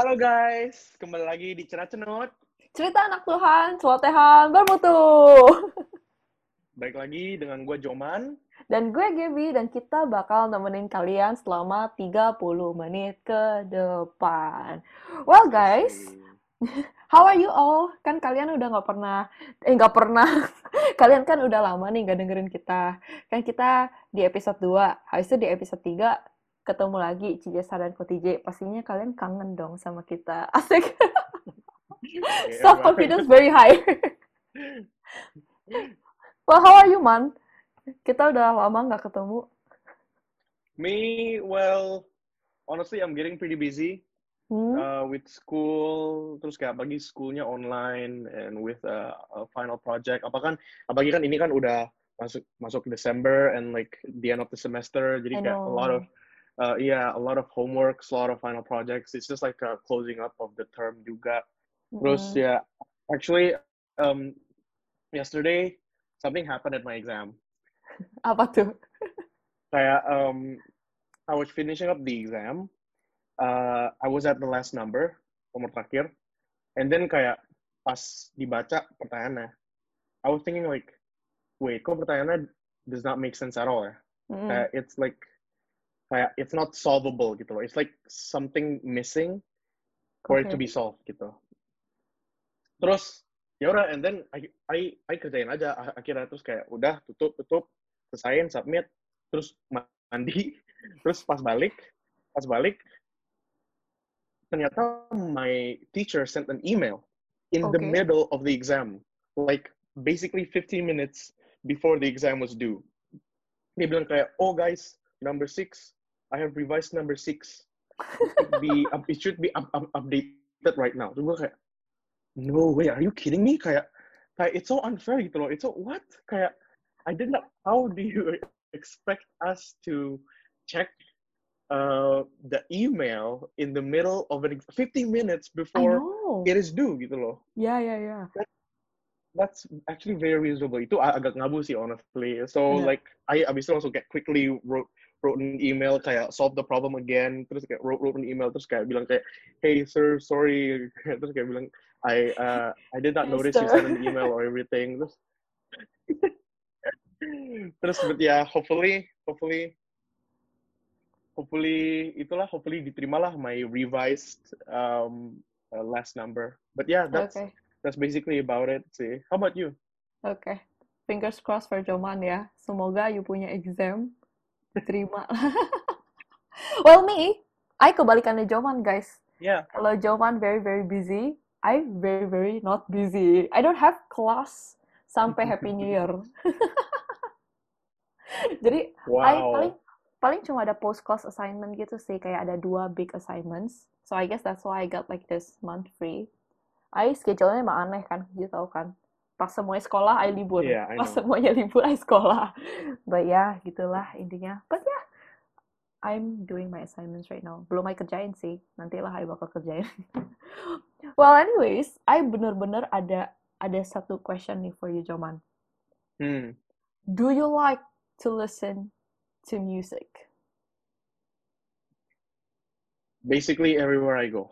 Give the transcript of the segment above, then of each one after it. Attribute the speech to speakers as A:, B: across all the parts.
A: Halo guys, kembali lagi di Cerah Cenut.
B: Cerita anak Tuhan, celotehan bermutu.
A: Baik lagi dengan gue Joman.
B: Dan gue Gaby, dan kita bakal nemenin kalian selama 30 menit ke depan. Well guys, how are you all? Kan kalian udah nggak pernah, eh nggak pernah, kalian kan udah lama nih nggak dengerin kita. Kan kita di episode 2, habis itu di episode 3 ketemu lagi Cija dan Kotije. Pastinya kalian kangen dong sama kita. Asik. Self confidence very high. well, how are you, man? Kita udah lama nggak ketemu.
A: Me, well, honestly, I'm getting pretty busy
B: Hmm?
A: uh, with school. Terus kayak bagi schoolnya online and with uh, a final project. Apa kan, apalagi kan ini kan udah masuk masuk December and like the end of the semester. Jadi kayak a lot of uh, yeah, a lot of homeworks, a lot of final projects. It's just like a closing up of the term juga. Terus
B: Mm-mm.
A: ya, actually um, yesterday something happened at my exam.
B: Apa tuh?
A: Kayak um, I was finishing up the exam. Uh, I was at the last number, nomor terakhir. And then kayak pas dibaca pertanyaannya, I was thinking like, wait, kok pertanyaannya does not make sense at all ya?
B: Mm-mm.
A: Kayak it's like kayak it's not solvable gitu loh. It's like something missing for it to
B: Okay.
A: be solved gitu. Terus ya udah and then I, I I kerjain aja ak- akhirnya terus kayak udah tutup tutup selesaiin submit terus ma- mandi terus pas balik pas balik ternyata my teacher sent an email in the
B: Okay.
A: middle of the exam like basically 15 minutes before the exam was due dia bilang kayak oh guys number six I have revised number six. It should be up- it should be up, up, updated right now. Gue kayak no way are you kidding me? Kayak kayak it's so unfair gitu loh it's so what? Kayak I did not how do you expect us to check uh, the email in the middle of an ex- 15 minutes before it is due gitu loh.
B: Yeah, yeah, ya.
A: that's actually very reasonable. Itu ag- agak ngabu sih honestly. So
B: Iya.
A: like I abis itu langsung kayak quickly wrote wrote an email kayak solve the problem again terus kayak wrote, wrote an email terus kayak bilang kayak hey sir sorry. Terus kayak bilang I uh, I did not notice you sent an email or everything. Terus terus but yeah hopefully hopefully hopefully itulah hopefully diterimalah my revised um uh, last number. But yeah that's
B: Oke,
A: that's basically about it sih how about you?
B: Oke. Fingers crossed for Joman ya. Semoga you punya exam diterima. well, me, I kebalikannya Joman, guys.
A: yeah
B: Kalau Joman very very busy, I very very not busy. I don't have class sampai Happy New Year. Jadi I
A: wow
B: paling paling cuma ada post class assignment gitu sih, kayak ada dua big assignments. So I guess that's why I got like this month free. I schedule-nya emang aneh kan, you tahu kan. Pas semuanya sekolah, I libur.
A: Yeah, I
B: Pas semuanya libur, I sekolah. But ya, gitulah intinya. But yeah, I'm doing my assignments right now. Belum I kerjain sih, nantilah I bakal kerjain. well, anyways, I bener-bener ada ada satu question nih for you, Joman.
A: Hmm.
B: Do you like to listen to music?
A: Basically everywhere I go.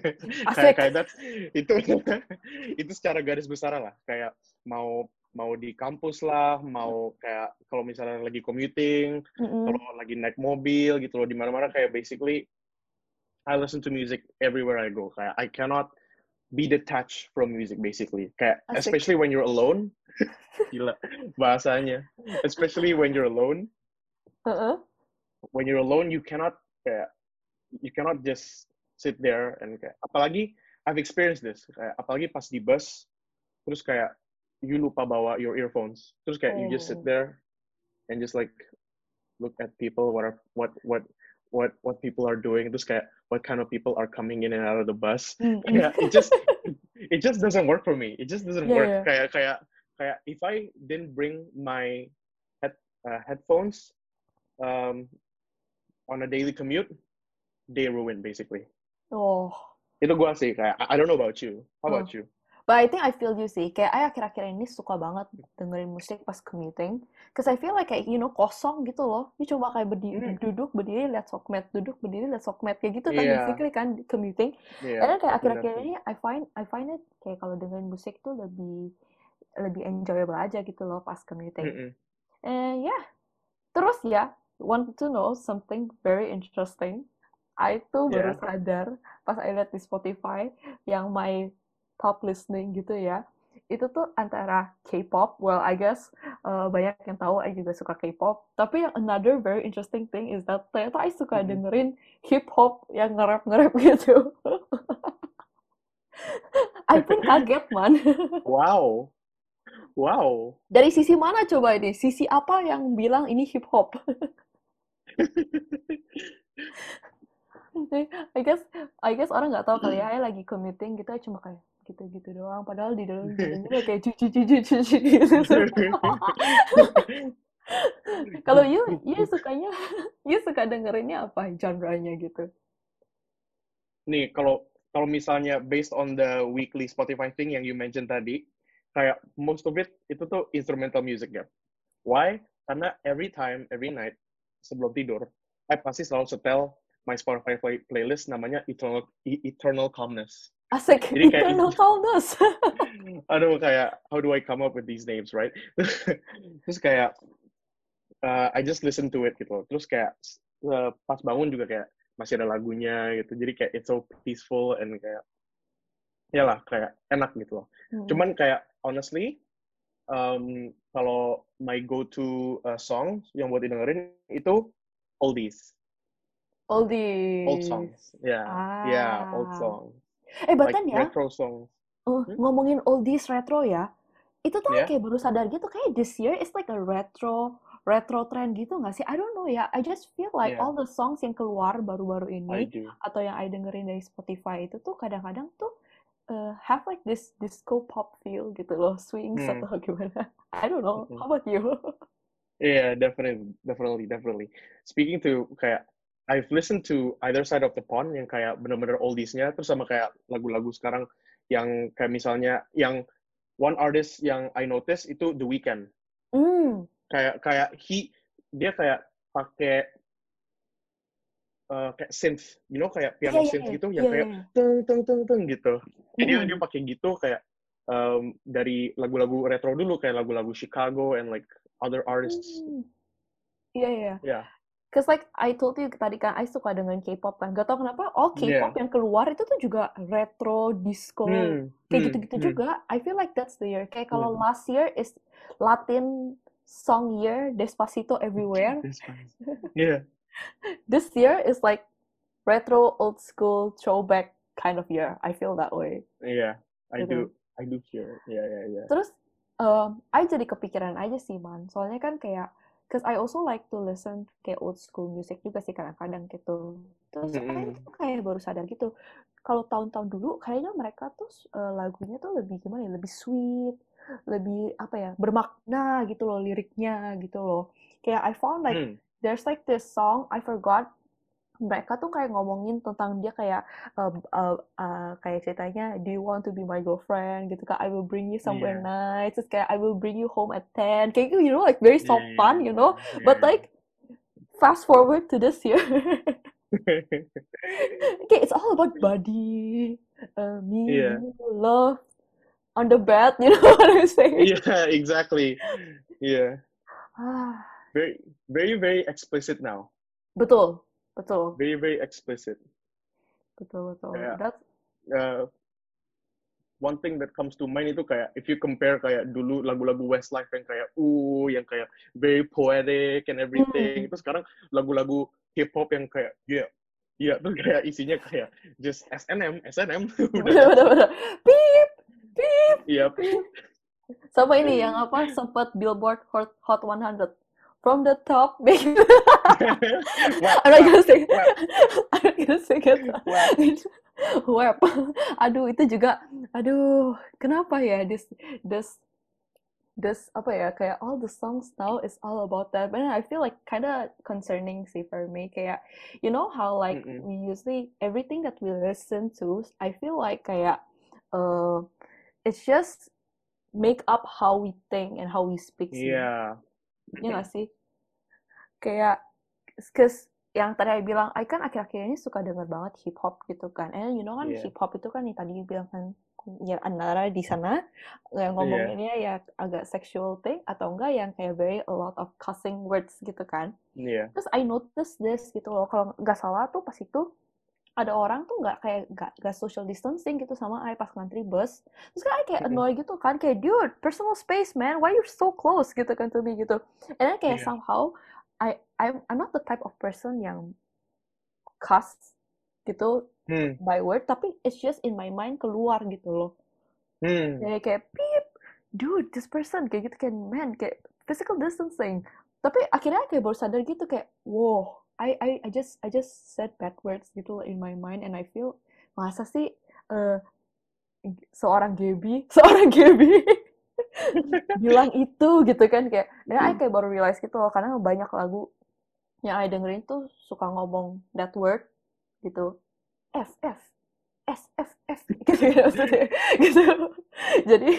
A: Kayak kayak that's itu itu secara garis besar lah. Kayak mau mau di kampus lah, mau kayak kalau misalnya lagi commuting,
B: Mm-mm.
A: kalau lagi naik mobil gitu loh di mana-mana kayak basically I listen to music everywhere I go. Kayak I cannot be detached from music basically. Kayak
B: Asik.
A: especially when you're alone. Gila bahasanya. Especially when you're alone.
B: Uh-uh.
A: when you're alone you cannot kayak you cannot just sit there and kayak. Apalagi I've experienced this. Kayak apalagi pas di bus terus kayak you lupa bawa your earphones. Terus kayak you just sit
B: Oh.
A: there and just like look at people what are what what what what people are doing. Terus kayak what kind of people are coming in and out of the bus.
B: Mm-mm.
A: yeah it just it just doesn't work for me. It just doesn't
B: Yeah,
A: work.
B: yeah.
A: kayak kayak kayak if I didn't bring my head uh, headphones um on a daily commute they ruin basically
B: Oh,
A: itu gua sih kayak I don't know about you how
B: Oh.
A: about you
B: But I think I feel you sih. Kayak I akhir-akhir ini suka banget dengerin musik pas commuting. Cause I feel like kayak, you know, kosong gitu loh. You coba kayak berdiri,
A: Hmm.
B: duduk, berdiri, lihat sokmed, duduk, berdiri, lihat sokmed. Kayak gitu kan,
A: Iya.
B: basically kan, commuting.
A: Iya,
B: And then kayak akhir-akhir ini, I find, I find it kayak kalau dengerin musik tuh lebih, lebih enjoyable aja gitu loh pas commuting.
A: Mm-mm.
B: And yeah, terus ya, want to know something very interesting. I tuh baru
A: Yeah.
B: sadar pas I lihat di Spotify yang my top listening gitu ya. Itu tuh antara K-pop, well I guess uh, banyak yang tahu I juga suka K-pop. Tapi yang another very interesting thing is that ternyata I suka
A: Mm-mm.
B: dengerin hip hop yang nge-rap-nge-rap gitu. I pun kaget man.
A: Wow. Wow.
B: Dari sisi mana coba ini? Sisi apa yang bilang ini hip hop? I guess I guess orang nggak tahu kali ya, I lagi commuting gitu cuma kayak gitu-gitu doang. Padahal di dalam jadinya kayak cuci cuci cuci gitu. Kalau you, you sukanya, you suka dengerinnya apa genre-nya gitu?
A: Nih, kalau kalau misalnya based on the weekly Spotify thing yang you mentioned tadi, kayak most of it itu tuh instrumental music ya. Why? Karena every time, every night sebelum tidur, I pasti selalu setel my Spotify play- playlist namanya Eternal Eternal Calmness.
B: Asik,
A: Jadi kayak-
B: eternal calmness.
A: Aduh kayak how do I come up with these names, right? Terus kayak uh, I just listen to it gitu. Terus kayak uh, pas bangun juga kayak masih ada lagunya gitu. Jadi kayak it's so peaceful and kayak ya lah kayak enak gitu loh.
B: Hmm.
A: Cuman kayak honestly um, kalau my go to uh, song yang buat didengerin itu oldies,
B: oldies.
A: old songs. Ya, ya old
B: Ah.
A: songs.
B: Eh,
A: Like
B: bahkan ya,
A: retro songs.
B: Uh,
A: Hmm?
B: ngomongin oldies retro ya, itu tuh
A: Yeah.
B: kayak baru sadar gitu, kayak this year is like a retro retro trend gitu nggak sih? I don't know ya, I just feel like
A: Yeah.
B: all the songs yang keluar baru-baru ini atau yang I dengerin dari Spotify itu tuh kadang-kadang tuh uh, have like this disco pop feel gitu loh, swings
A: Hmm.
B: atau gimana? I don't know. How about you?
A: Yeah, definitely, definitely, definitely. Speaking to kayak I've listened to either side of the pond yang kayak bener-bener oldiesnya terus sama kayak lagu-lagu sekarang yang kayak misalnya yang one artist yang I notice itu The Weeknd.
B: Hmm.
A: Kayak kayak he dia kayak pakai uh, kayak synth, you know kayak piano
B: Iya, iya,
A: synth
B: iya.
A: gitu yang
B: Iya,
A: kayak
B: iya, iya.
A: teng teng teng teng gitu. Jadi dia,
B: Mm-mm.
A: dia pakai gitu kayak um, dari lagu-lagu retro dulu kayak lagu-lagu Chicago and like other artists.
B: Hmm. Iya, iya.
A: Yeah.
B: Cause like I told you tadi kan, I suka dengan K-pop kan. Gak tau kenapa all K-pop yang keluar itu tuh juga retro, disco,
A: Hmm,
B: kayak
A: hmm,
B: gitu-gitu
A: hmm.
B: juga. I feel like that's the year. Kayak kalau
A: Hmm.
B: last year is Latin song year, Despacito everywhere.
A: One. Yeah.
B: This year is like retro, old school, throwback kind of year. I feel that way.
A: Yeah, I
B: Gitu.
A: do. I do hear. Yeah, yeah, yeah.
B: Terus, um, I jadi kepikiran aja sih, man. Soalnya kan kayak, cause I also like to listen kayak old school music juga sih kadang-kadang gitu. Terus I
A: Mm-mm.
B: tuh kayak baru sadar gitu. Kalau tahun-tahun dulu, kayaknya mereka tuh uh, lagunya tuh lebih gimana ya, lebih sweet, lebih apa ya, bermakna gitu loh liriknya gitu loh. Kayak I found like
A: Hmm.
B: there's like this song I forgot mereka tuh kayak ngomongin tentang dia kayak uh, uh, uh, kayak ceritanya do you want to be my girlfriend gitu kan I will bring you somewhere
A: Yeah.
B: nice terus kayak I will bring you home at 10 kayak gitu you know like very
A: Yeah,
B: soft
A: yeah,
B: fun
A: yeah,
B: you know
A: yeah,
B: but
A: yeah.
B: like fast forward to this year okay it's all about body uh, me
A: Yeah.
B: love on the bed you know what I'm saying
A: yeah, exactly. Yeah,
B: ah,
A: very, very, very explicit now.
B: betul betul
A: Very, very explicit.
B: betul betul
A: Yeah.
B: that's
A: Uh, one thing that comes to mind itu kayak if you compare kayak dulu lagu-lagu Westlife yang kayak uh yang kayak very poetic and everything
B: Hmm.
A: itu sekarang lagu-lagu hip hop yang kayak yeah yeah tuh kayak isinya kayak just SNM SNM udah
B: bener bener Beep, beep.
A: iya
B: sama ini yang apa sempat Billboard Hot 100 from the top big I'm not gonna say I'm not gonna say it
A: wap.
B: web aduh itu juga aduh kenapa ya? This this this apa ya? Kayak all the songs now is all about that. But I feel like kind of concerning sih for me. Kayak you know how like
A: Mm-mm.
B: we usually everything that we listen to I feel like kayak uh it's just make up how we think and how we speak sih.
A: Iya.
B: Iya nggak sih? Kayak, cause yang tadi I bilang, I kan akhir-akhir ini suka denger banget hip hop gitu kan. And you know kan
A: Iya.
B: hip hop itu kan yang tadi bilang kan, ya antara di sana yang ngomonginnya ya agak sexual thing atau enggak yang kayak very a lot of cussing words gitu kan.
A: Iya.
B: Terus I notice this gitu loh, kalau nggak salah tuh pas itu ada orang tuh nggak kayak nggak social distancing gitu sama I pas ngantri bus. Terus kan I kayak annoy gitu kan, kayak dude, personal space man, why you're so close gitu kan to me gitu. And then kayak
A: Iya.
B: somehow I I'm I'm not the type of person yang cuss gitu
A: Hmm.
B: by word, tapi it's just in my mind keluar gitu loh.
A: Hmm.
B: Kayak kayak beep, dude, this person kayak gitu kan, man, kayak physical distancing. Tapi akhirnya kayak baru sadar gitu kayak, wow, I I I just I just said bad words gitu in my mind and I feel masa sih eh, seorang Gaby, seorang Gaby bilang itu gitu kan kayak, dan I kayak baru realize gitu loh karena banyak lagu yang I dengerin tuh suka ngomong that word gitu, F F S F F gitu gitu maksudnya gitu. Jadi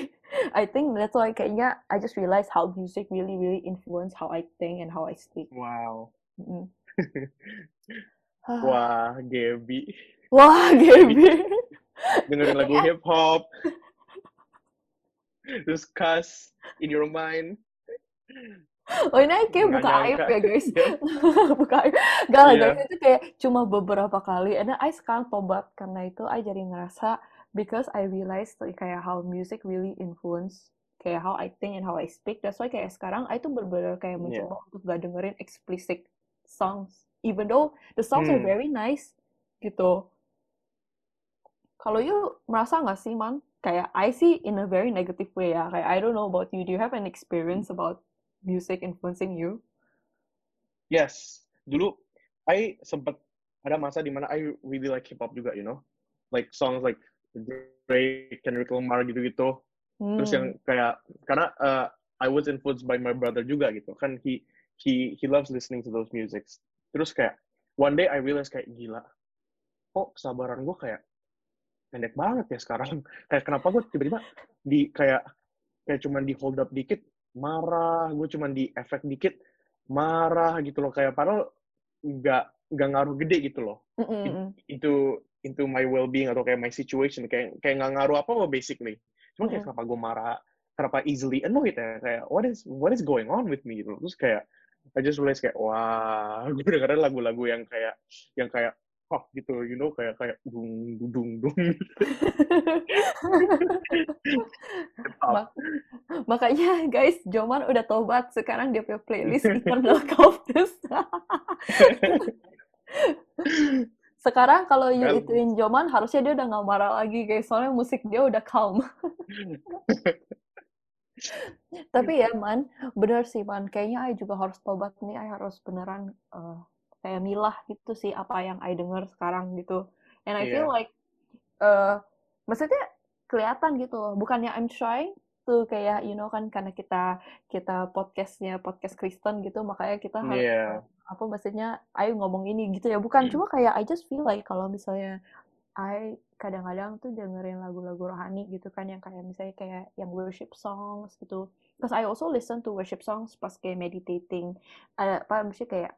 B: I think that's why kayaknya I just realize how music really really influence how I think and how I speak.
A: Wow.
B: Mm.
A: Wah, Gaby.
B: Wah, Gaby.
A: Dengerin lagu hip hop. Terus cuss in your mind.
B: Oh ini kayak buka aib ya guys. Buka aib. Gak lah
A: Iya.
B: guys, itu kayak cuma beberapa kali. And I sekarang tobat karena itu I jadi ngerasa because I realized like, kayak how music really influence kayak how I think and how I speak. That's why kayak sekarang I tuh bener-bener kayak mencoba untuk gak dengerin explicit songs. Even though the songs are
A: Hmm.
B: very nice gitu. Kalau you merasa nggak sih, Man? Kayak I see in a very negative way ya. Kayak I don't know about you. Do you have an experience about music influencing you?
A: Yes. Dulu, I sempet ada masa di mana I really like hip hop juga, you know? Like songs like Drake, Kendrick Lamar gitu-gitu. Terus
B: Hmm.
A: yang kayak, karena uh, I was influenced by my brother juga gitu. Kan he, he, he loves listening to those musics. Terus kayak, one day I realized kayak, gila, kok kesabaran gue kayak pendek banget ya sekarang. Kayak kenapa gue tiba-tiba di kayak kayak cuman di hold up dikit marah, gue cuman di efek dikit marah gitu loh kayak padahal nggak nggak ngaruh gede gitu loh
B: Mm, mm, mm.
A: itu into my well being atau kayak my situation kayak kayak nggak ngaruh apa apa basically cuma kayak
B: Mm-mm.
A: kenapa gue marah kenapa easily annoyed ya kayak what is what is going on with me gitu loh terus kayak I just realize kayak wah gue dengerin lagu-lagu yang kayak yang kayak oh gitu you know kayak kayak dung dung dung dung
B: Ma- makanya guys, Joman udah tobat. Sekarang dia punya playlist Eternal Cactus. Sekarang kalau you
A: Well-
B: ituin Joman, harusnya dia udah nggak marah lagi guys. Soalnya musik dia udah calm. Tapi ya man, bener sih man. Kayaknya I juga harus tobat nih. I harus beneran eh, kayak milah gitu sih apa yang I denger sekarang gitu. And I feel
A: Iya.
B: like, eh maksudnya kelihatan gitu loh. Bukannya I'm trying to kayak you know kan karena kita kita podcastnya podcast Kristen gitu, makanya kita harus
A: Iya.
B: apa maksudnya ayo ngomong ini gitu ya bukan
A: Hmm.
B: cuma kayak I just feel like kalau misalnya I kadang-kadang tuh dengerin lagu-lagu rohani gitu kan yang kayak misalnya kayak yang worship songs gitu. Because I also listen to worship songs pas kayak meditating. Ada apa maksudnya kayak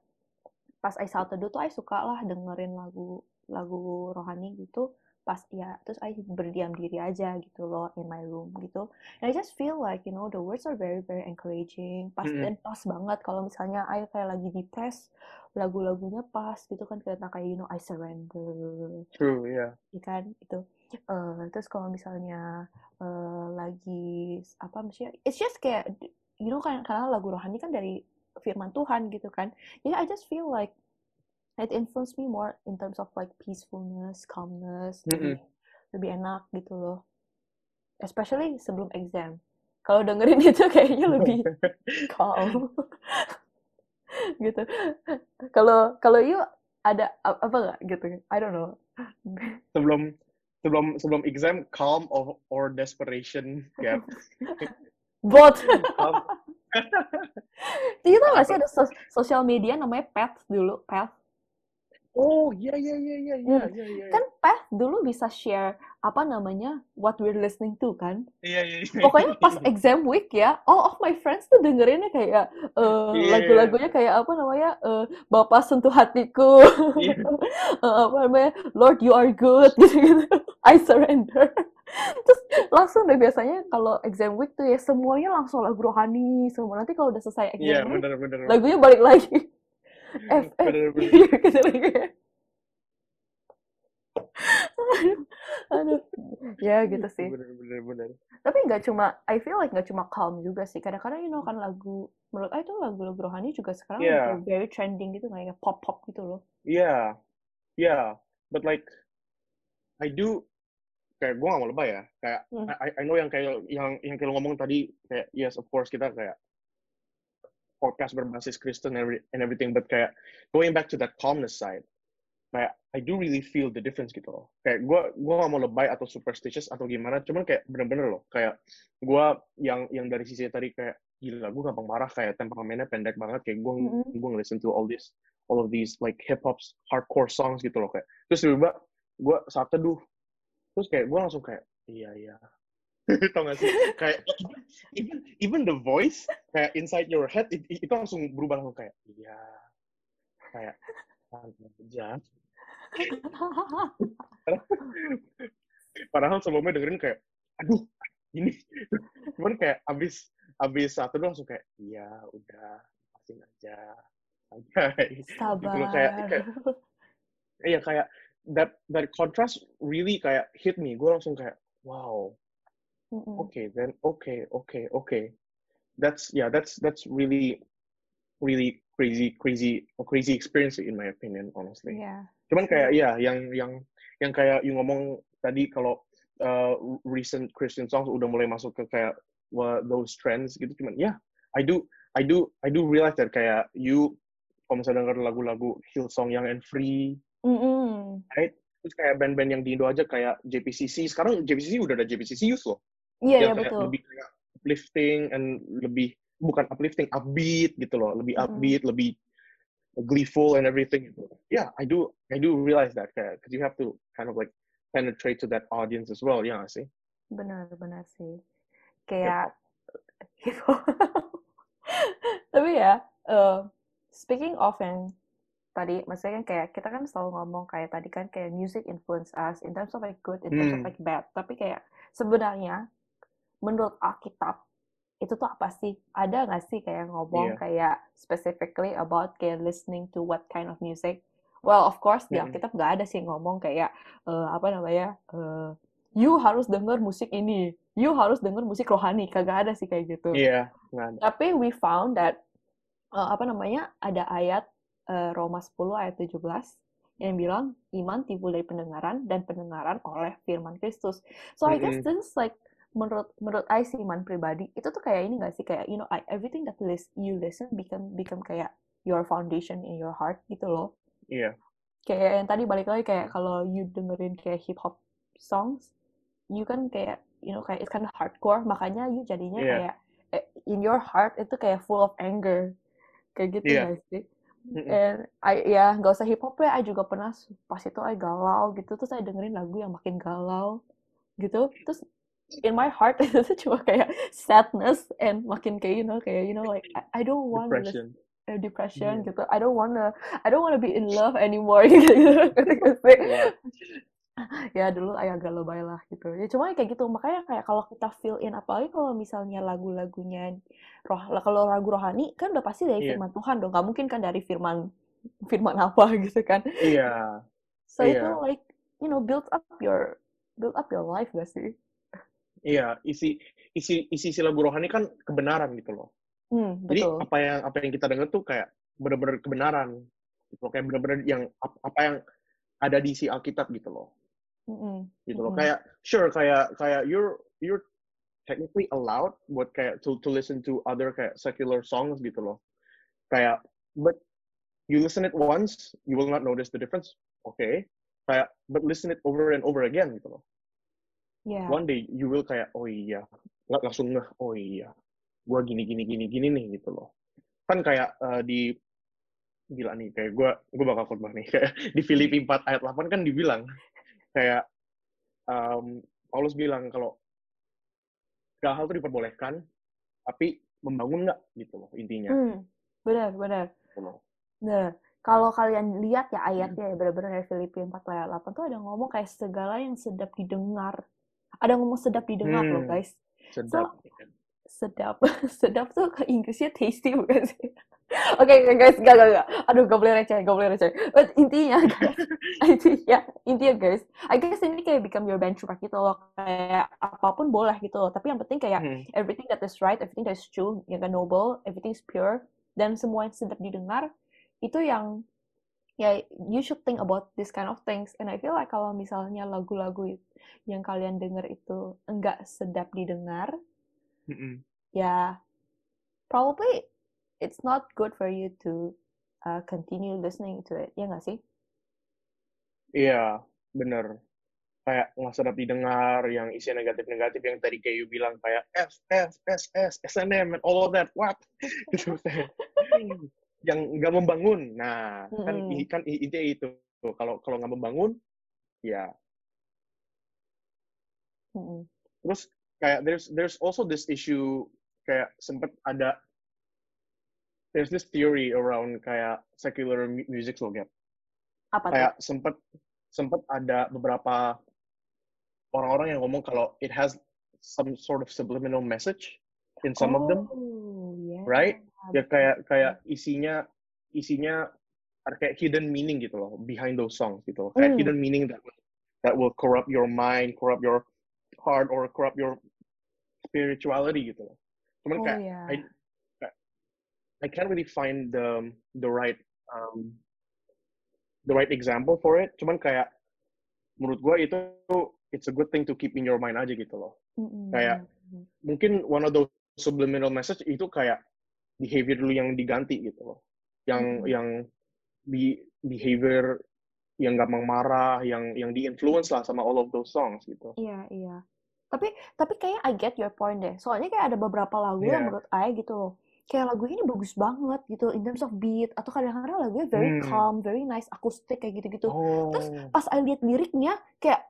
B: pas I saat tuh I suka lah dengerin lagu lagu rohani gitu pas ya terus I berdiam diri aja gitu loh in my room gitu and I just feel like you know the words are very very encouraging pas
A: Mm-mm.
B: dan pas banget kalau misalnya I kayak lagi depressed lagu-lagunya pas gitu kan kayak kayak you know I surrender
A: True, ya.
B: ya kan itu Eh, terus kalau misalnya eh, lagi apa maksudnya it's just kayak you know kan karena lagu rohani kan dari firman Tuhan gitu kan jadi I just feel like it influenced me more in terms of like peacefulness calmness lebih lebih enak gitu loh. Especially sebelum exam. Kalau dengerin itu kayaknya lebih calm. Gitu. Kalau kalau you ada apa nggak gitu? I don't know.
A: Sebelum sebelum sebelum exam calm or, or desperation gap.
B: Bot.
A: Calm.
B: You tau gak sih ada sos- sosial media namanya Path dulu, Path.
A: Oh, iya, iya, iya, iya, iya,
B: Hmm.
A: iya, iya.
B: Kan Path dulu bisa share apa namanya what we're listening to kan.
A: Iya, iya, iya.
B: Pokoknya pas exam week ya, all of my friends tuh dengerinnya kayak eh,
A: Iya.
B: lagu-lagunya kayak apa namanya eh, Bapak sentuh hatiku,
A: Iya.
B: Eh, apa namanya Lord you are good gitu-gitu. I surrender. Terus langsung deh biasanya kalau exam week tuh ya semuanya langsung lagu rohani semua. Nanti kalau udah selesai exam week,
A: bener, bener.
B: lagunya balik lagi. F, lagi. Aduh, ya gitu sih.
A: Bener, bener, bener.
B: Tapi nggak cuma, I feel like nggak cuma calm juga sih. Kadang-kadang you know kan lagu, menurut I itu lagu-lagu rohani juga sekarang
A: Yeah.
B: very trending gitu kayak pop-pop gitu loh.
A: Yeah, yeah, but like I do kayak gue gak mau lebay ya kayak
B: Hmm.
A: I, I know yang kayak yang yang kayak lo ngomong tadi kayak yes of course kita kayak podcast berbasis Kristen and every- and everything but kayak going back to that calmness side kayak I do really feel the difference gitu loh. Kayak gue gue gak mau lebay atau superstitious atau gimana cuman kayak bener-bener loh kayak gue yang yang dari sisi tadi kayak gila gue gampang marah kayak temperamennya pendek banget kayak gue
B: Mm-mm.
A: gue listen to all this all of these like hip hop hardcore songs gitu loh kayak. Terus tiba-tiba gue saat teduh terus kayak gue langsung kayak iya iya tau gak sih? Kayak even, even the voice kayak inside your head it- it- itu langsung berubah langsung kayak iya. Kayak aja padahal sebelumnya dengerin kayak aduh ini. Cuman kayak abis abis satu doang langsung kayak iya udah lepasin aja. Santai.
B: Sabar.
A: Gitu kayak- kayak- iya kayak that that contrast really kayak hit me. Gue langsung kayak wow
B: Mm-mm.
A: okay then okay okay okay that's yeah that's that's really really crazy crazy a crazy experience in my opinion honestly
B: Iya.
A: cuman kayak ya yang yang yang kayak you ngomong tadi kalau uh, recent Christian songs udah mulai masuk ke kayak wha- those trends gitu cuman ya I do I do I do realize that kayak you kalau misalnya denger lagu-lagu Hillsong yang and free
B: Mm-mm.
A: terus kayak band-band yang di Indo aja kayak JPCC sekarang JPCC udah ada JPCC Youth loh
B: Iya, iya betul.
A: lebih kayak uplifting and lebih bukan uplifting upbeat gitu loh lebih upbeat lebih gleeful and everything gitu yeah I do I do realize that kayak because you have to kind of like penetrate to that audience as well ya nggak sih
B: Benar, benar sih. Kayak gitu. Tapi ya, eh, speaking of yang tadi, maksudnya kan kayak kita kan selalu ngomong kayak tadi kan kayak music influence us in terms of like good, in terms of
A: Hmm.
B: like bad. Tapi kayak sebenarnya menurut Alkitab itu tuh apa sih? Ada nggak sih kayak ngomong
A: Iya.
B: kayak specifically about kayak listening to what kind of music? Well, of course di. Alkitab nggak ada sih ngomong kayak eh, apa namanya? eh, you harus denger musik ini, you harus denger musik rohani, kagak ada sih kayak gitu.
A: iya ada
B: Tapi we found that eh, apa namanya ada ayat eh, Roma 10 ayat 17 yang bilang iman timbul dari pendengaran dan pendengaran oleh firman Kristus. So I guess this is like menurut menurut I sih iman pribadi itu tuh kayak ini gak sih kayak you know I, everything that lis- you listen become become kayak your foundation in your heart gitu loh.
A: iya
B: Kayak yang tadi balik lagi kayak kalau you dengerin kayak hip hop songs, you kan kayak you know kayak it's kind of hardcore makanya you jadinya
A: Iya.
B: kayak eh, in your heart itu kayak full of anger kayak gitu
A: Iya.
B: gak sih? And I, ya nggak usah hip hop ya, I juga pernah pas itu I galau gitu, terus saya dengerin lagu yang makin galau gitu, terus in my heart itu cuma kayak sadness and makin kayak you know kayak you know like I, I don't want
A: depression
B: uh, depression
A: Iya.
B: gitu, I don't wanna I don't wanna be in love anymore gitu gitu?
A: Iya.
B: ya dulu ayah agak lebay lah gitu ya cuma kayak gitu makanya kayak kalau kita fill in apalagi kalau misalnya lagu-lagunya roh kalau lagu rohani kan udah pasti dari
A: Iya.
B: firman Tuhan dong nggak mungkin kan dari firman firman apa gitu kan
A: iya
B: so
A: Iya.
B: itu like you know build up your build up your life gak sih
A: iya isi isi isi lagu rohani kan kebenaran gitu loh
B: hmm,
A: Jadi
B: betul
A: apa yang apa yang kita dengar tuh kayak bener-bener kebenaran. Gitu loh. Kayak bener-bener yang ap- apa yang ada di isi Alkitab gitu loh.
B: Mm-mm.
A: Gitu loh.
B: Mm-mm.
A: Kayak sure kayak kayak you're you're technically allowed buat kayak to to listen to other kayak secular songs gitu loh. Kayak but you listen it once, you will not notice the difference. Okay. Kayak but listen it over and over again gitu loh.
B: Ya
A: One day you will kayak oh iya, nggak langsung ngeh, oh iya, gua gini gini gini gini nih gitu loh. Kan kayak eh, di gila nih kayak gue gue bakal khotbah nih kayak di Filipi 4 ayat 8 kan dibilang kayak um, Paulus bilang kalau segala hal itu diperbolehkan tapi membangun nggak gitu loh intinya
B: Hmm, benar, benar.
A: gitu.
B: Nah, kalau kalian lihat ya ayatnya ya benar-benar Filipi 4 ayat 8 tuh ada ngomong kayak segala yang sedap didengar. Ada ngomong sedap didengar loh
A: Hmm.
B: guys.
A: sedap
B: Sedap. sedap tuh ke Inggrisnya tasty bukan sih? Oke, oke, guys, gak, gak, gak. Aduh, gak boleh receh, gak boleh receh. But intinya, guys, intinya, intinya, guys, I guess ini kayak become your benchmark gitu loh. Kayak apa pun boleh gitu loh. Tapi yang penting kayak
A: Hmm.
B: everything that is right, everything that is true, yang kan noble, everything is pure, dan semua yang sedap didengar, itu yang ya you should think about this kind of things. And I feel like kalau misalnya lagu-lagu yang kalian dengar itu enggak sedap didengar,
A: Mm-mm.
B: ya probably it's not good for you to uh, continue listening to it. Ya nggak sih?
A: Iya, bener. Kayak nggak sedap didengar, yang isi negatif-negatif yang tadi kayak you bilang kayak S, S, S, S, SNM, and all of that, what? Gitu. Yang nggak membangun. Nah, kan i- kan i- intinya itu. Kalau kalau nggak membangun, ya.
B: Mm-mm.
A: Terus kayak there's there's also this issue kayak sempet ada there's this theory around kayak secular mu- music loh, Gap.
B: Apa tuh?
A: kayak sempet sempet ada beberapa orang-orang yang ngomong kalau it has some sort of subliminal message in some of them,
B: Oh, yeah.
A: right? Ya kayak kayak isinya isinya ada kayak hidden meaning gitu loh behind those songs gitu loh. Kayak
B: Hmm.
A: hidden meaning that will, that will corrupt your mind, corrupt your heart or corrupt your spirituality gitu loh. Cuman
B: Oh,
A: kayak
B: yeah.
A: I I can't really find the the right um, the right example for it. Cuman kayak menurut gue itu it's a good thing to keep in your mind aja gitu loh.
B: Mm-mm.
A: kayak- Mungkin one of those subliminal message itu kayak behavior dulu yang diganti gitu loh. Yang
B: Mm-mm.
A: yang be, behavior yang gampang marah, yang yang di-influence lah sama all of those songs gitu.
B: Iya, iya. Tapi tapi kayak I get your point deh. Soalnya kayak ada beberapa lagu yang
A: Iya.
B: menurut I gitu loh. Kayak lagu ini bagus banget gitu in terms of beat atau kadang-kadang lagunya very
A: Hmm.
B: calm, very nice akustik kayak gitu-gitu.
A: Oh.
B: Terus pas I lihat liriknya kayak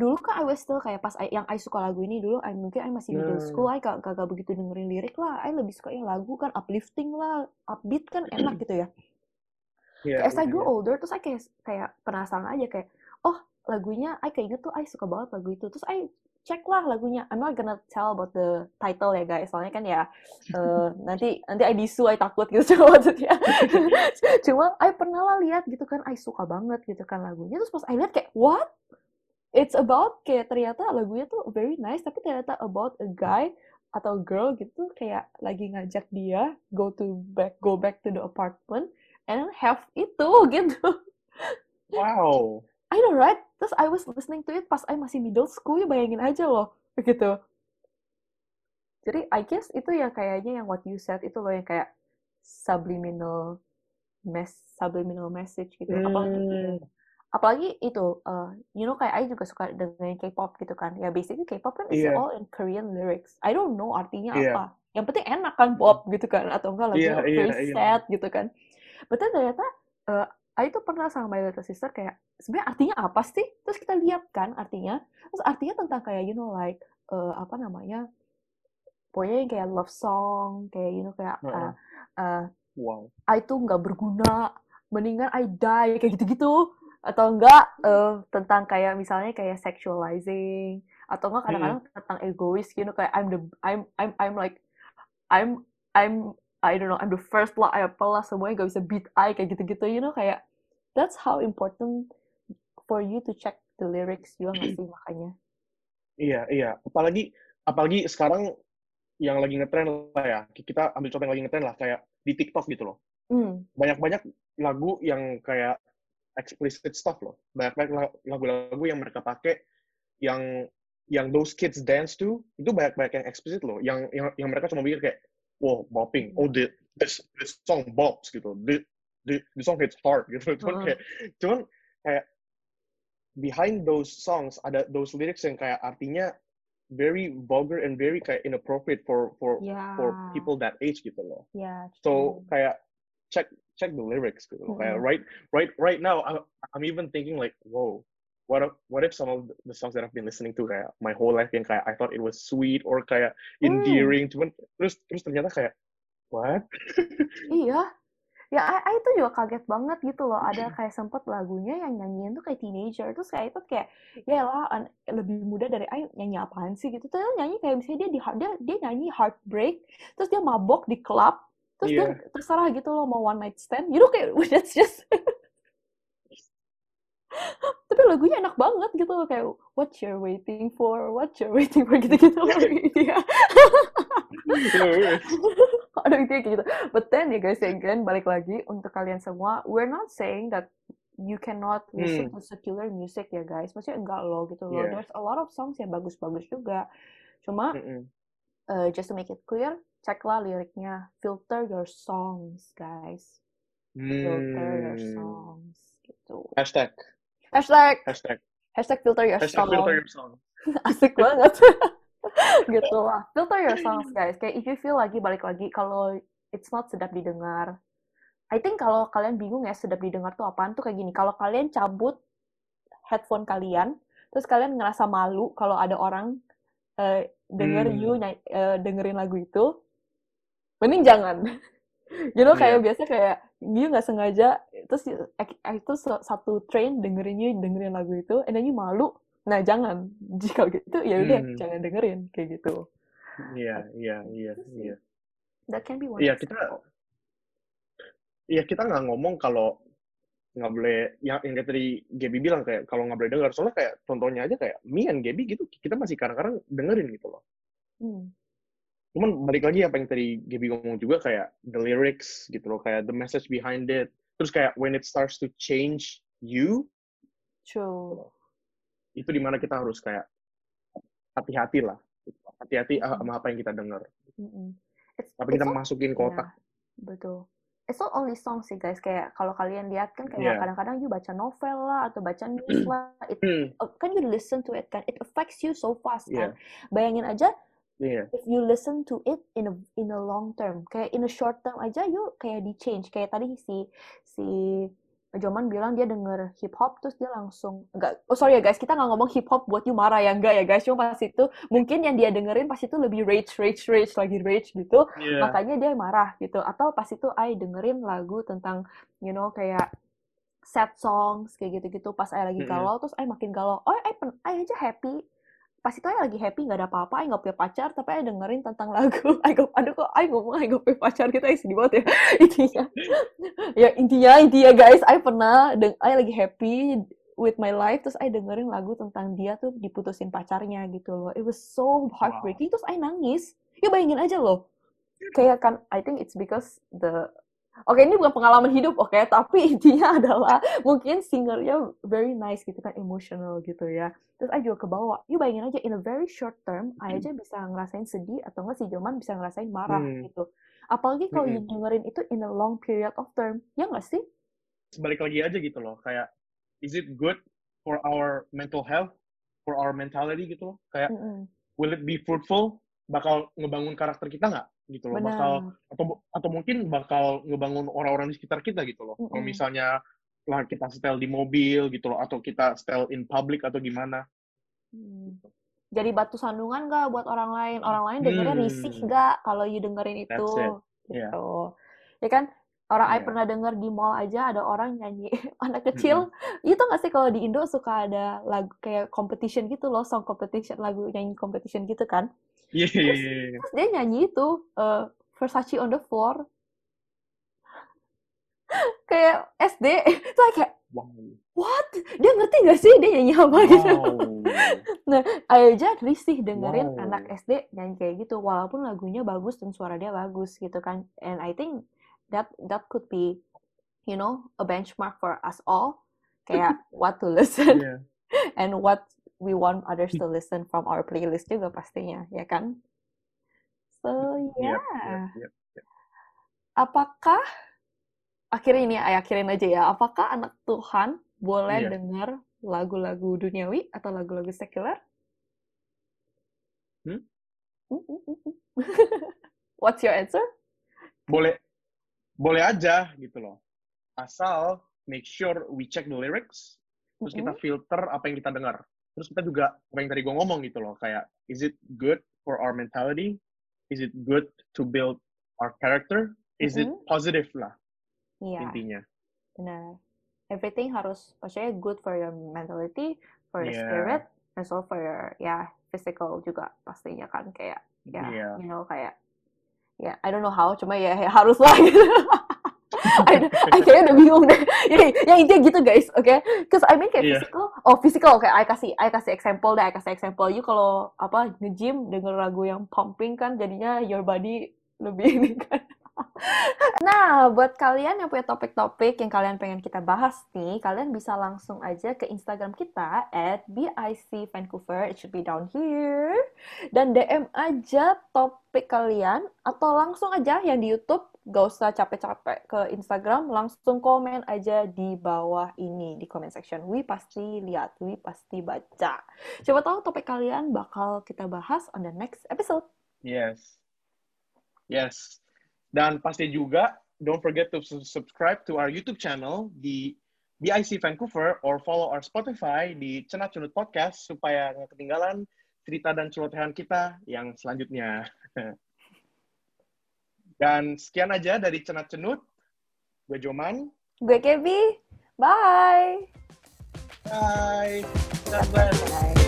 B: dulu kan I was still kayak pas I, yang I suka lagu ini dulu I mungkin I masih middle
A: Hmm.
B: school I gak, gak, begitu dengerin lirik lah I lebih suka yang lagu kan uplifting lah upbeat kan enak gitu ya
A: Iya,
B: Kayak as I
A: iya,
B: grew
A: iya.
B: older, terus I kayak kayak penasaran aja kayak, oh lagunya, I kayak inget tuh, I suka banget lagu itu. Terus I cek lah lagunya. I'm not gonna tell about the title ya guys, soalnya kan ya eh, nanti nanti I disu, I takut gitu cuma maksudnya. Cuma I pernah lah lihat gitu kan, I suka banget gitu kan lagunya. Terus pas I lihat kayak, what? It's about kayak ternyata lagunya tuh very nice, tapi ternyata about a guy atau girl gitu kayak lagi ngajak dia go to back go back to the apartment and have itu gitu.
A: Wow.
B: I know right? Terus I was listening to it pas I masih middle school ya bayangin aja loh begitu. Jadi I guess itu ya kayaknya yang what you said itu loh yang kayak subliminal mess subliminal message gitu.
A: Hmm.
B: Apalagi itu uh, you know kayak I juga suka dengerin K-pop gitu kan. Ya basically K-pop kan is
A: Iya.
B: all in Korean lyrics. I don't know artinya
A: Iya.
B: apa. Yang penting enak kan pop gitu kan atau enggak lagunya
A: Iya, iya,
B: very
A: iya.
B: sad gitu kan. Betul ternyata uh, I tuh pernah sama my little sister kayak sebenarnya artinya apa sih? Terus kita lihat kan artinya. Terus artinya tentang kayak you know like uh, apa namanya? Pokoknya yang kayak love song, kayak you know kayak uh, uh,
A: Wow.
B: I tuh nggak berguna, mendingan I die kayak gitu-gitu atau enggak eh, tentang kayak misalnya kayak sexualizing atau enggak kadang-kadang tentang egois gitu kayak I'm the I'm I'm I'm like I'm I'm I don't know I'm the first lah I apalah semuanya gak bisa beat I kayak gitu-gitu you know kayak that's how important for you to check the lyrics juga nggak sih makanya
A: Iya, iya. Apalagi apalagi sekarang yang lagi ngetren lah ya. Kita ambil contoh yang lagi ngetren lah kayak di TikTok gitu loh.
B: hmm
A: Banyak-banyak lagu yang kayak explicit stuff loh. Banyak-banyak la- lagu-lagu yang mereka pakai yang yang those kids dance to itu banyak-banyak yang explicit loh. Yang yang, yang mereka cuma pikir kayak wow, bopping. Oh, the, this this song bops gitu. The, the, the song hits hard gitu. Cuman
B: Heeh.
A: kayak cuman kayak behind those songs ada those lyrics yang kayak artinya very vulgar and very kayak inappropriate for for
B: ya
A: for people that age gitu loh.
B: ya
A: So kayak check check the lyrics gitu loh. Kayak right right right now I, I'm even thinking like, whoa, what if, what if some of the songs that I've been listening to kayak my whole life yang kayak I thought it was sweet or kayak
B: Hmm.
A: endearing, cuman terus terus ternyata kayak what?
B: Iya. Ya, I, I itu juga kaget banget gitu loh. Ada kayak sempet lagunya yang nyanyiin tuh kayak teenager. Terus kayak itu kayak, ya lah, an- lebih muda dari Ayu nyanyi apaan sih gitu. Terus nyanyi kayak misalnya dia, di, dia, dia nyanyi Heartbreak, terus dia mabok di club, terus dia
A: Iya.
B: terserah gitu loh mau one night stand. You know kayak, that's just... Tapi lagunya enak banget gitu loh. Kayak, what you're waiting for, what you're waiting for, gitu-gitu loh. Iya. Aduh itu kayak gitu. But then ya guys, again balik lagi untuk kalian semua, we're not saying that you cannot listen to secular music ya guys. Maksudnya enggak loh gitu loh.
A: Yeah.
B: There's a lot of songs yang bagus-bagus juga. Cuma
A: Mm-mm.
B: Uh, just to make it clear, ceklah liriknya. Filter your songs, guys. Filter your
A: Hmm.
B: songs gitu.
A: Hashtag
B: Hashtag
A: hashtag
B: hashtag filter your
A: hashtag
B: songs.
A: filter your song.
B: asik banget gitu lah filter your songs guys kayak if you feel lagi balik lagi kalau it's not sedap didengar I think kalau kalian bingung ya sedap didengar tuh apaan tuh kayak gini kalau kalian cabut headphone kalian terus kalian ngerasa malu kalau ada orang eh, denger
A: Hmm.
B: you eh, dengerin lagu itu mending jangan you know kayak
A: Iya.
B: biasa kayak you nggak sengaja terus itu sa- satu train dengerin you dengerin lagu itu and then you malu nah jangan jika gitu ya udah
A: Hmm.
B: jangan dengerin kayak gitu
A: Iya, iya, iya,
B: Itu sih.
A: iya.
B: that can be one
A: Iya,
B: example.
A: kita Iya, kita nggak ngomong kalau nggak boleh yang yang kayak tadi Gaby bilang kayak kalau nggak boleh dengar. Soalnya kayak contohnya aja kayak me and Gaby gitu kita masih kadang-kadang dengerin gitu loh.
B: Hmm.
A: cuman balik lagi apa yang tadi Gaby ngomong juga kayak the lyrics gitu loh kayak the message behind it. Terus kayak when it starts to change you
B: true.
A: itu di mana kita harus kayak hati-hati lah. Hati-hati
B: Mhm.
A: sama apa yang kita dengar tapi
B: it's
A: kita masukin ke otak.
B: ya, betul it's not only song sih guys. Kayak kalau kalian lihat kan kayak
A: Iya.
B: kadang-kadang you baca novel lah atau baca news lah it,
A: Hmm,
B: kan you listen to it kan? It affects you so fast
A: Iya.
B: kan bayangin aja
A: iya
B: if you listen to it in a in a long term kayak in a short term aja you kayak di change. Kayak tadi si si Joman bilang dia denger hip hop terus dia langsung enggak oh sorry ya guys kita nggak ngomong hip hop buat you marah ya enggak ya guys cuma pas itu mungkin yang dia dengerin pas itu lebih rage rage rage lagi rage gitu
A: Iya.
B: makanya dia marah gitu. Atau pas itu I dengerin lagu tentang you know kayak sad songs kayak gitu-gitu pas I lagi galau terus I makin galau oh I, pen- I aja happy pas itu lagi happy nggak ada apa-apa I nggak punya pacar tapi I dengerin tentang lagu. I gak, aduh kok I ngomong I nggak punya pacar gitu I sedih banget ya. Intinya. Ya intinya intinya guys. I pernah deng I lagi happy with my life terus I dengerin lagu tentang dia tuh diputusin pacarnya gitu loh. It was so heartbreaking. Terus I nangis. Ya bayangin aja loh. Kayak kan I think it's because the Oke ini bukan pengalaman hidup oke tapi intinya adalah mungkin singernya very nice gitu kan emotional gitu ya. Terus I juga kebawa you bayangin aja in a very short term I aja bisa ngerasain sedih atau enggak si Joman bisa ngerasain marah
A: Hmm.
B: gitu. Apalagi kalau
A: Mm-mm.
B: dengerin itu in a long period of term ya nggak sih?
A: Balik lagi aja gitu loh kayak is it good for our mental health for our mentality? gitu loh. Kayak
B: Mm-mm.
A: will it be fruitful? Bakal ngebangun karakter kita nggak gitu loh bakal
B: benar.
A: atau atau mungkin bakal ngebangun orang-orang di sekitar kita gitu loh. Kalau
B: Mm-mm.
A: misalnya lah kita setel di mobil gitu loh atau kita setel in public atau gimana.
B: Hmm. jadi batu sandungan nggak buat orang lain? Orang lain dengernya risih
A: Hmm.
B: nggak kalau you dengerin itu? Gitu. Ya kan? Orang I
A: Iya.
B: pernah denger di mall aja ada orang nyanyi. Anak kecil itu nggak sih kalau di Indo suka ada lagu kayak competition gitu loh song competition lagu nyanyi competition gitu kan
A: iya iya iya
B: terus dia nyanyi itu eh, Versace on the floor. Kayak SD itu kayak
A: wow.
B: What? Dia ngerti nggak sih dia nyanyi apa gitu?
A: Wow.
B: Ayo aja risih dengerin
A: Wow.
B: anak SD nyanyi kayak gitu walaupun lagunya bagus dan suara dia bagus gitu kan. And I think that that could be you know a benchmark for us all. Kayak what to listen
A: Iya.
B: and what we want others to listen from our playlist juga pastinya ya kan so ya
A: Yep, yep, yep.
B: apakah akhirnya ini ay akhirin aja ya apakah anak Tuhan boleh
A: Iya.
B: dengar lagu-lagu duniawi atau lagu-lagu sekuler
A: Hmm?
B: What's your answer?
A: boleh boleh aja gitu loh asal make sure we check the lyrics, terus kita filter apa yang kita dengar. Terus kita juga apa yang tadi gue ngomong gitu loh, kayak is it good for our mentality? Is it good to build our character? Is it positive lah
B: Iya,
A: intinya.
B: benar. Everything harus maksudnya good for your mentality, for your
A: Yeah.
B: spirit, and so for your ya physical juga pastinya kan kayak ya
A: Yeah.
B: you know kayak ya I don't know how cuma ya, ya harus lah gitu. I, I kayaknya udah bingung deh. Ya, ya intinya gitu guys, oke? Okay? Cause I mean kayak
A: Iya.
B: physical, oh physical, oke. I kasih, I kasih example deh, I kasih example. You kalau apa nge-gym denger lagu yang pumping kan, jadinya your body lebih ini kan. Nah, buat kalian yang punya topik-topik yang kalian pengen kita bahas nih, kalian bisa langsung aja ke Instagram kita at BIC Vancouver, it should be down here. Dan DM aja topik kalian, atau langsung aja yang di YouTube, gak usah capek-capek ke Instagram, langsung komen aja di bawah ini, di comment section. Wi pasti lihat, Wi pasti baca. Coba tahu topik kalian bakal kita bahas on the next episode.
A: Yes. Yes. Dan pasti juga don't forget to su- subscribe to our YouTube channel di BIC Vancouver or follow our Spotify di Cenat Cunut Podcast supaya nggak ketinggalan cerita dan celotehan kita yang selanjutnya. dan sekian aja dari Cenat Cenut. Gue Joman.
B: Gue Kebi, bye!
A: Bye. God bless.
B: Bye.